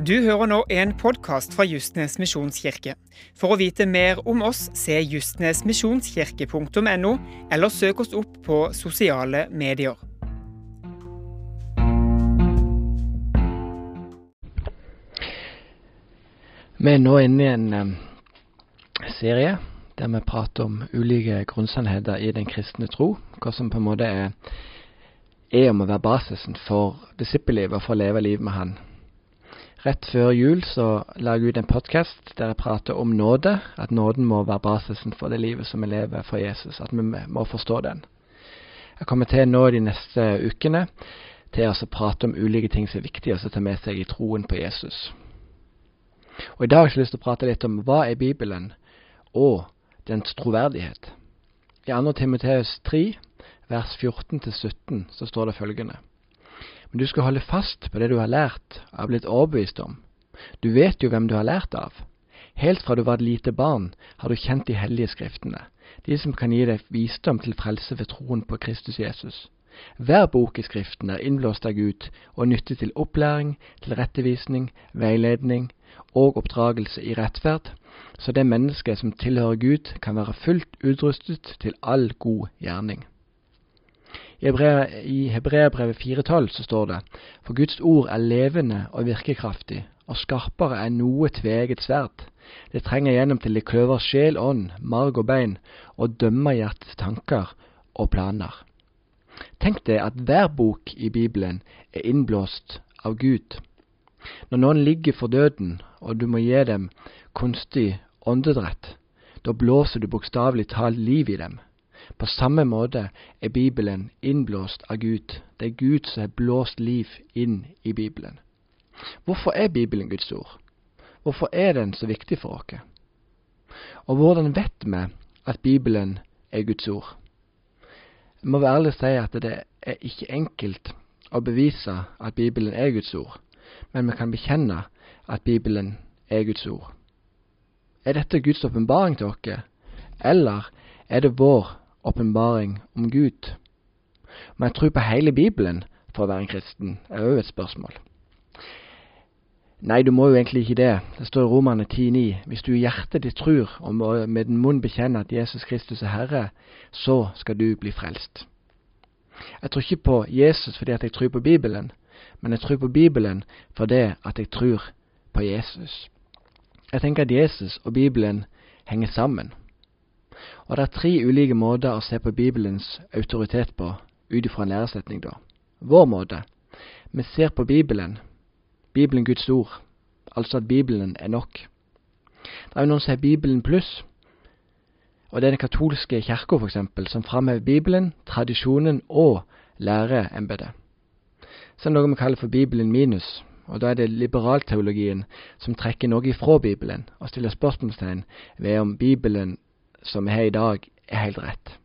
Du hører nå en podkast fra Justnes misjonskirke. For å vite mer om oss, se justnesmisjonskirke.no, eller søk oss opp på sosiale medier. Vi er nå inne i en serie der vi prater om ulike grunnsannheter i den kristne tro. Hva som på en måte er, er om å være basisen for disippellivet og for å leve livet med Han. Rett før jul så la jeg ut en podkast der jeg prater om nåde. At nåden må være basisen for det livet som vi lever for Jesus. At vi må forstå den. Jeg kommer til nå de neste ukene til å prate om ulike ting som er viktige å ta med seg i troen på Jesus. Og I dag har jeg lyst til å prate litt om hva er Bibelen, og dens troverdighet. I 2. Timoteus 3, vers 14-17, så står det følgende. Men du skal holde fast på det du har lært er blitt overbevist om. Du vet jo hvem du har lært av. Helt fra du var et lite barn, har du kjent de hellige skriftene, de som kan gi deg visdom til frelse ved troen på Kristus Jesus. Hver bok i Skriften er innblåst av Gud og nyttig til opplæring, til rettevisning, veiledning og oppdragelse i rettferd, så det mennesket som tilhører Gud, kan være fullt utrustet til all god gjerning. I Hebreabrevet 4,12 så står det For Guds ord er levende og virkekraftig, og skarpere enn noe tveget sverd. Det trenger gjennom til det kløver sjel, ånd, marg og bein, og dømmer hjertets tanker og planer. Tenk deg at hver bok i Bibelen er innblåst av Gud. Når noen ligger for døden, og du må gi dem kunstig åndedrett, da blåser du bokstavelig talt liv i dem. På samme måte er Bibelen innblåst av Gud. Det er Gud som har blåst liv inn i Bibelen. Hvorfor er Bibelen Guds ord? Hvorfor er den så viktig for oss? Og hvordan vet vi at Bibelen er Guds ord? Jeg må være ærlig si at det er ikke enkelt å bevise at Bibelen er Guds ord, men vi kan bekjenne at Bibelen er Guds ord. Er dette Guds åpenbaring til oss, eller er det vår åpenbaring om Gud. Må jeg tro på hele Bibelen for å være en kristen, er òg et spørsmål. Nei, du må jo egentlig ikke det. Det står i Romerne 10,9. Hvis du i hjertet ditt tror og med den munn bekjenner at Jesus Kristus er Herre, så skal du bli frelst. Jeg tror ikke på Jesus fordi at jeg tror på Bibelen, men jeg tror på Bibelen fordi at jeg tror på Jesus. Jeg tenker at Jesus og Bibelen henger sammen. Og det er tre ulike måter å se på Bibelens autoritet på, ut ifra en læresetning, da. Vår måte. Vi ser på Bibelen, Bibelen Guds ord, altså at Bibelen er nok. Det er jo noen som har Bibelen pluss, og det er den katolske kirka f.eks., som framhever Bibelen, tradisjonen og læreembetet. Så er det noe vi kaller for Bibelen minus, og da er det liberalteologien som trekker noe ifra Bibelen og stiller spørsmålstegn ved om Bibelen som vi har i dag, er helt rett.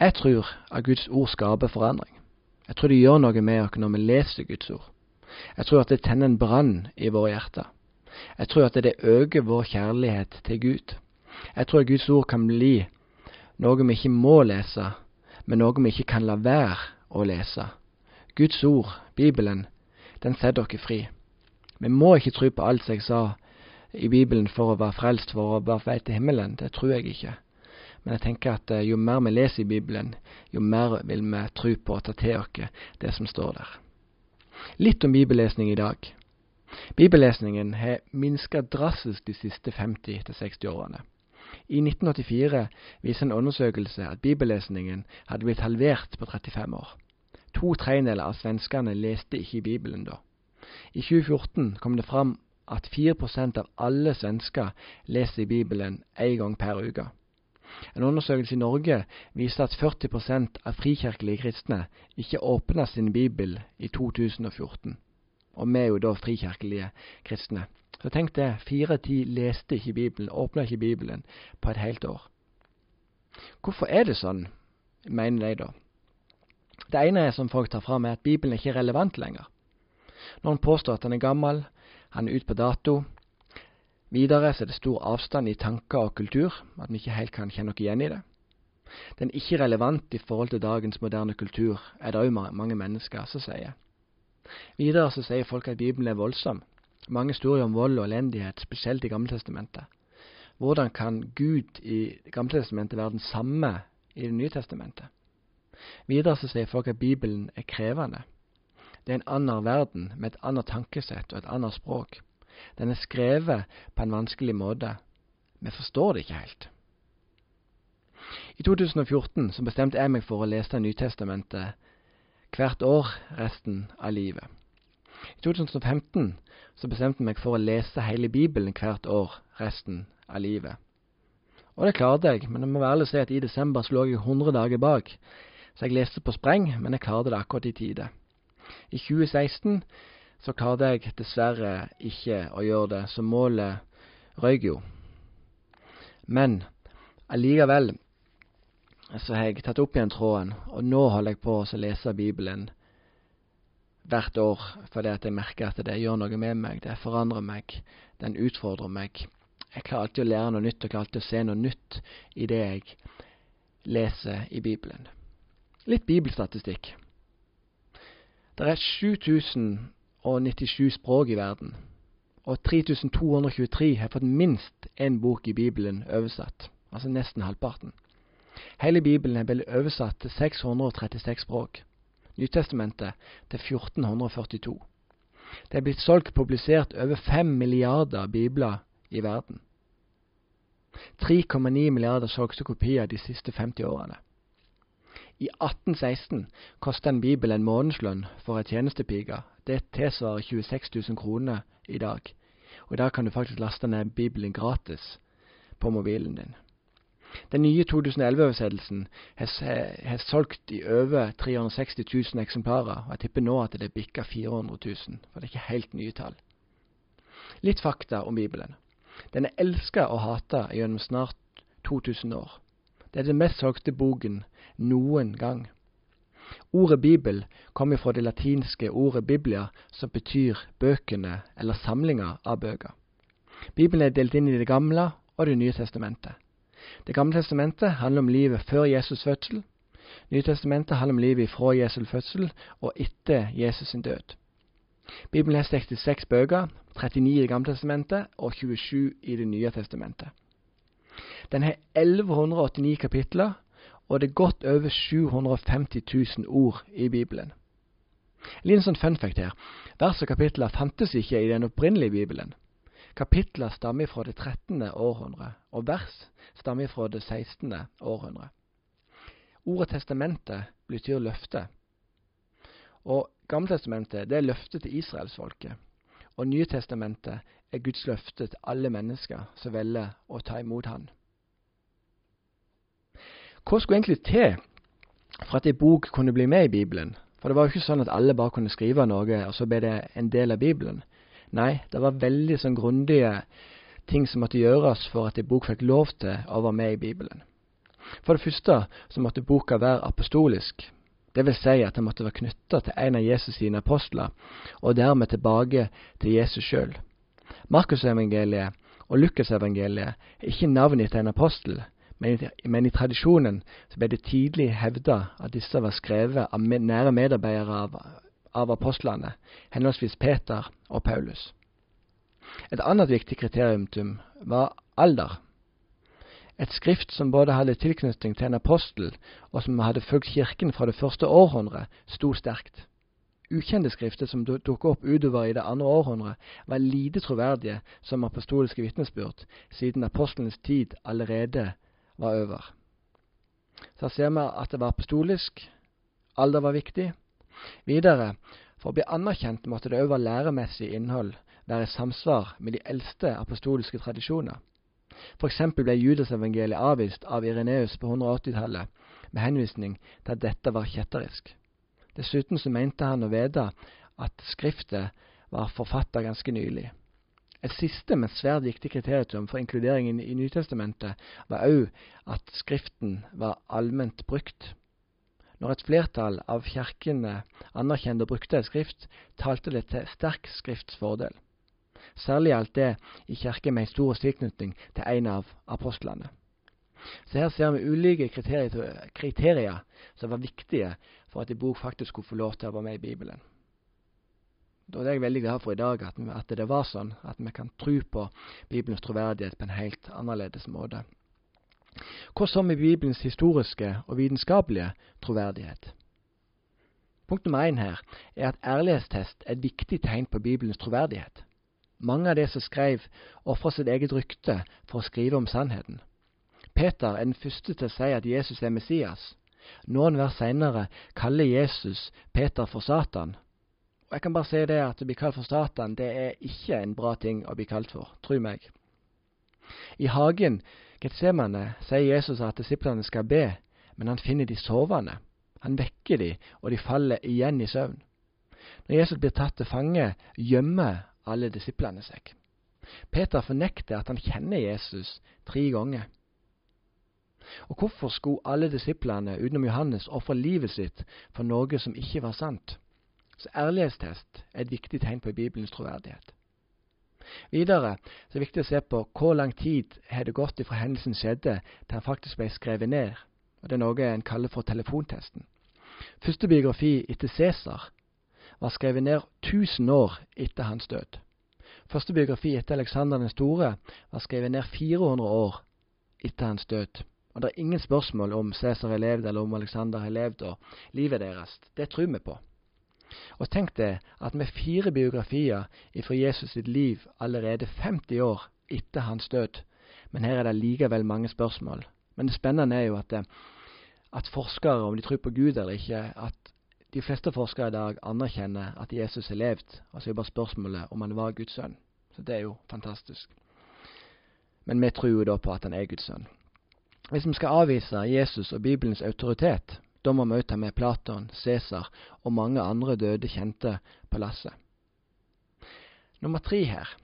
Jeg tror at Guds ord skaper forandring. Jeg tror det gjør noe med oss når vi leser Guds ord. Jeg tror at det tenner en brann i våre hjerter. Jeg tror at det øker vår kjærlighet til Gud. Jeg tror at Guds ord kan bli noe vi ikke må lese, men noe vi ikke kan la være å lese. Guds ord, Bibelen, den setter dere fri. Vi må ikke tro på alt som jeg sa i Bibelen for å være frelst, for å være vei til himmelen. Det tror jeg ikke. Men jeg tenker at eh, jo mer vi leser i Bibelen, jo mer vil vi tro på å ta til oss det som står der. Litt om bibellesning i dag. Bibellesningen har minska drastisk de siste 50-60 årene. I 1984 viser en undersøkelse at bibellesningen hadde blitt halvert på 35 år. To tredjedeler av svenskene leste ikke i Bibelen da. I 2014 kom det fram at 4% av alle svensker leser Bibelen én gang per uke. En undersøkelse i Norge viste at 40% av frikirkelige kristne ikke åpna sin bibel i 2014. Og vi er jo da frikirkelige kristne. Så tenk det, fire av ti leste ikke Bibelen, åpna ikke Bibelen på et helt år. Hvorfor er det sånn, mener de da? Det ene som folk tar fram, er at Bibelen ikke er relevant lenger. Noen påstår at den er gammel, han er ute på dato. Videre så er det stor avstand i tanker og kultur, at vi ikke helt kan kjenne oss igjen i det. Den er ikke relevant i forhold til dagens moderne kultur, er det òg mange mennesker som sier. Videre så sier folk at Bibelen er voldsom. mange historier om vold og elendighet, spesielt i Gammeltestamentet. Hvordan kan Gud i Gammeltestamentet være den samme i Det nye testamentet? Videre så sier folk at Bibelen er krevende. Det er en annen verden med et annet tankesett og et annet språk. Den er skrevet på en vanskelig måte. Vi forstår det ikke helt. I 2014 så bestemte jeg meg for å lese Nytestamentet hvert år resten av livet. I 2015 så bestemte jeg meg for å lese hele Bibelen hvert år resten av livet. Og det klarte jeg, men jeg må være ærlig si at i desember så lå jeg 100 dager bak. Så jeg leste på spreng, men jeg klarte det akkurat i tide. I 2016 så klarte jeg dessverre ikke å gjøre det, så målet røyk jo. Men allikevel så har jeg tatt opp igjen tråden, og nå holder jeg på å lese Bibelen hvert år fordi at jeg merker at det gjør noe med meg, det forandrer meg, den utfordrer meg. Jeg klarer alltid å lære noe nytt og klarer alltid å se noe nytt i det jeg leser i Bibelen. Litt bibelstatistikk. Det er 7097 språk i verden, og 3223 har fått minst én bok i Bibelen oversatt, altså nesten halvparten. Hele Bibelen er blitt oversatt til 636 språk. Nytestamentet til 1442. Det er blitt solgt publisert over 5 milliarder bibler i verden. 3,9 milliarder solgte kopier de siste 50 årene. I 1816 kosta en bibel en månedslønn for ei tjenestepike. Det tilsvarer 26 000 kroner i dag. Og i dag kan du faktisk laste ned Bibelen gratis på mobilen din. Den nye 2011-oversettelsen har solgt i over 360 000 eksemplarer, og jeg tipper nå at det bikker 400 000, for det er ikke helt nye tall. Litt fakta om Bibelen. Den er elska og hata gjennom snart 2000 år. Det er den mest solgte boken noen gang. Ordet Bibel kommer fra det latinske ordet biblia, som betyr bøkene eller samlinger av bøker. Bibelen er delt inn i Det gamle og Det nye testamentet. Det gamle testamentet handler om livet før Jesus' fødsel. Nytestamentet handler om livet fra Jesus' fødsel og etter Jesus' sin død. Bibelen har 66 bøker, 39 i Det gamle testamentet og 27 i Det nye testamentet. Den har 1189 kapitler, og det er godt over 750 000 ord i Bibelen. En liten sånn fun fact her. Vers og kapitler fantes ikke i den opprinnelige Bibelen. Kapitler stammer fra det 13. århundre, og vers stammer fra det 16. århundre. Ordet testamentet betyr løfte. Og Gammeltestamentet det er løftet til israelsfolket. Og Nye testamentet er Guds løfte til alle mennesker som velger å ta imot Han. Hva skulle egentlig til for at ei bok kunne bli med i Bibelen? For det var jo ikke sånn at alle bare kunne skrive noe, og så ble det en del av Bibelen. Nei, det var veldig sånn grundige ting som måtte gjøres for at ei bok fikk lov til å være med i Bibelen. For det første så måtte boka være apostolisk. Det vil si at han måtte være knytta til en av Jesus sine apostler, og dermed tilbake til Jesus sjøl. Markusevangeliet og Lukasevangeliet er ikke navnet til en apostel, men i, men i tradisjonen ble det tidlig hevda at disse var skrevet av nære medarbeidere av, av apostlene, henholdsvis Peter og Paulus. Et annet viktig kriterium var alder. Et skrift som både hadde tilknytning til en apostel, og som hadde fulgt Kirken fra det første århundret, sto sterkt. Ukjente skrifter som dukket opp utover i det andre århundret, var lite troverdige som apostoliske vitnesbyrd, siden apostlenes tid allerede var over. Så ser vi at det var apostolisk, alder var viktig. Videre, for å bli anerkjent måtte det òg være læremessig innhold være i samsvar med de eldste apostoliske tradisjoner. F.eks. ble Judasevangeliet avvist av Ireneus på 180-tallet med henvisning til at dette var kjetterisk. Dessuten så mente han å vite at Skriftet var forfattet ganske nylig. Et siste, men svært viktig kriterium for inkluderingen i Nytestamentet var òg at Skriften var allment brukt. Når et flertall av kirkene anerkjente og brukte et skrift, talte det til sterk skrifts fordel. Særlig gjaldt det i kirker med historisk tilknytning til en av apostlene. Så her ser vi ulike kriterier, kriterier som var viktige for at en bok faktisk skulle få lov til å være med i Bibelen. Da er jeg veldig glad for i dag, at, at det var sånn. At vi kan tro på Bibelens troverdighet på en helt annerledes måte. Hva så med Bibelens historiske og vitenskapelige troverdighet? Punkt nummer én her er at ærlighetstest er et viktig tegn på Bibelens troverdighet. Mange av de som skrev, ofra sitt eget rykte for å skrive om sannheten. Peter er den første til å si at Jesus er Messias. Noen vers seinere kaller Jesus Peter for Satan. Og Jeg kan bare si det at å bli kalt for Satan det er ikke en bra ting å bli kalt for. Tro meg. I hagen Getsemane sier Jesus at disiplene skal be, men han finner de sovende. Han vekker de, og de faller igjen i søvn. Når Jesus blir tatt til fange, gjemmer alle disiplene seg. Peter fornekter at han kjenner Jesus tre ganger. Og hvorfor skulle alle disiplene utenom Johannes ofre livet sitt for noe som ikke var sant? Så ærlighetstest er et viktig tegn på Bibelens troverdighet. Videre så er det viktig å se på hvor lang tid har det gått fra hendelsen skjedde til han faktisk ble skrevet ned. Og Det er noe en kaller for telefontesten. Første biografi etter Cæsar var skrevet ned 1000 år etter hans død. Første biografi etter Alexander den store var skrevet ned 400 år etter hans død. Og Det er ingen spørsmål om Cæsar har levd eller om Alexander har levd og livet deres. Det tror vi på. Og tenk deg at med fire biografier fra Jesus sitt liv allerede 50 år etter hans død, men her er det likevel mange spørsmål. Men det spennende er jo at, at forskere, om de tror på Gud eller ikke, at de fleste forskere i dag anerkjenner at Jesus har levd. Og så er bare spørsmålet om han var Guds sønn. Så det er jo fantastisk. Men vi tror jo da på at han er Guds sønn. Hvis vi skal avvise Jesus og Bibelens autoritet, da må vi ta med Platon, Cæsar og mange andre døde kjente på lasset. Nummer tre her.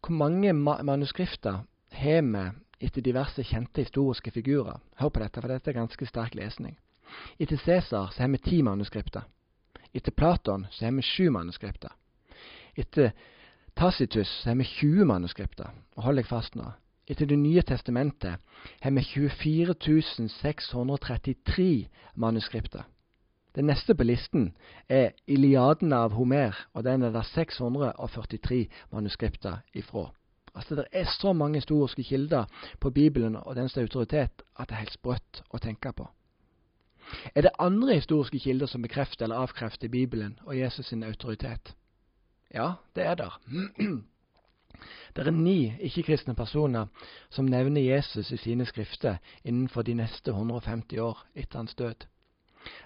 Hvor mange ma manuskrifter har vi etter diverse kjente historiske figurer? Hør på dette, for dette er ganske sterk lesning. Etter Cæsar så har vi ti manuskripter. Etter Platon så har vi sju manuskripter. Etter Tacitus så har vi 20 manuskripter. Og hold deg fast nå. Etter Det nye testamentet har vi 24 633 manuskripter. Den neste på listen er Iliaden av Homer, og den er det 643 manuskripter ifra. Altså Det er så mange historiske kilder på Bibelen og dens autoritet at det er helt sprøtt å tenke på. Er det andre historiske kilder som bekrefter eller avkrefter Bibelen og Jesus sin autoritet? Ja, det er der. Det er ni ikke-kristne personer som nevner Jesus i sine skrifter innenfor de neste 150 år etter hans død.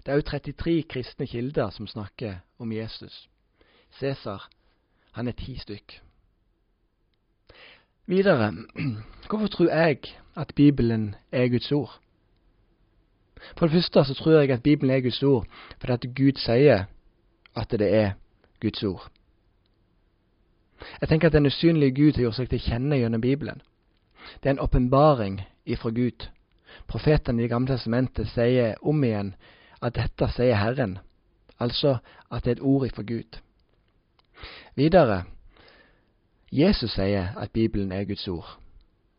Det er òg 33 kristne kilder som snakker om Jesus. Cæsar, han er ti stykk. Videre, hvorfor tror jeg at Bibelen er Guds ord? For det første så tror jeg at Bibelen er Guds ord fordi at Gud sier at det er Guds ord. Jeg tenker at den usynlige Gud har gjort seg til kjenne gjennom Bibelen. Det er en åpenbaring ifra Gud. Profetene i Det gamle testamentet sier om igjen at dette sier Herren, altså at det er et ord ifra Gud. Videre Jesus sier at Bibelen er Guds ord.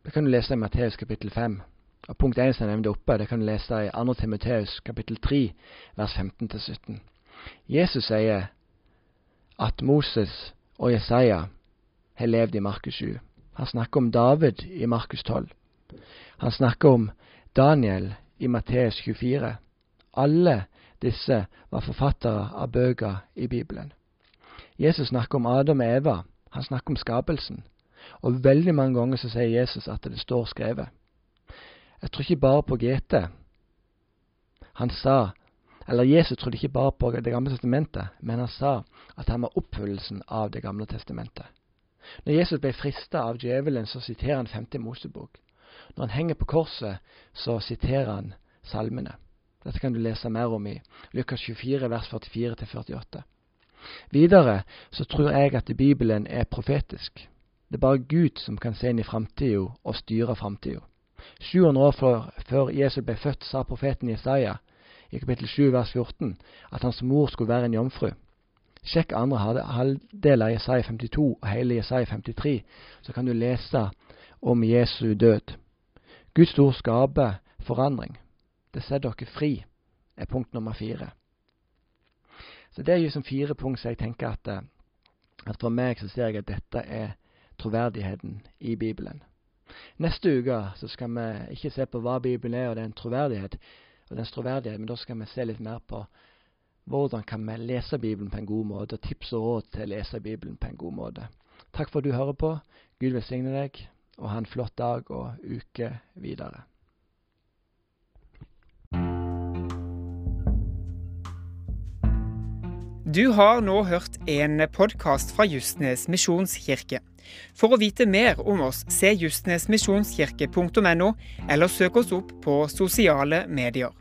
Det kan du lese i Matteus kapittel 5. Og Punkt 1 som jeg nevnte oppe, det kan du lese i 2. Timoteus kapittel 3, vers 15-17. Jesus sier at Moses og Jesaja har levd i Markus 7. Han snakker om David i Markus 12. Han snakker om Daniel i Matteus 24. Alle disse var forfattere av bøker i Bibelen. Jesus snakker om Adam og Eva. Han snakker om skapelsen. Og veldig mange ganger så sier Jesus at det står skrevet. Jeg tror ikke bare på GT. Han sa eller Jesus trodde ikke bare på Det gamle testamentet, men han sa at han var oppfyllelsen av Det gamle testamentet. Når Jesus ble frista av djevelen, så siterer han femte Mosebok. Når han henger på korset, så siterer han salmene. Dette kan du lese mer om i Lukas 24, vers 44-48. Videre så tror jeg at Bibelen er profetisk. Det er bare Gud som kan se inn i framtida og styre framtida. 700 år før, før Jesus ble født, sa profeten Jesaja i kapittel 7 vers 14 at hans mor skulle være en jomfru. Sjekk andre halvdel av Jesaja 52 og hele Jesaja 53, så kan du lese om Jesu død. Guds ord skaper forandring. Det setter dere fri, er punkt nummer fire. Så Det er jo som fire punkt så jeg tenker at uh, at for meg så ser jeg at dette er troverdigheten i Bibelen. Neste uke så skal vi ikke se på hva Bibelen er og den troverdighet, og dens troverdighet, men da skal vi se litt mer på hvordan kan vi lese Bibelen på en god måte, og tips og råd til å lese Bibelen på en god måte. Takk for at du hører på. Gud velsigne deg, og ha en flott dag og uke videre. Du har nå hørt en podkast fra Justnes misjonskirke. For å vite mer om oss, se justnesmisjonskirke.no, eller søk oss opp på sosiale medier.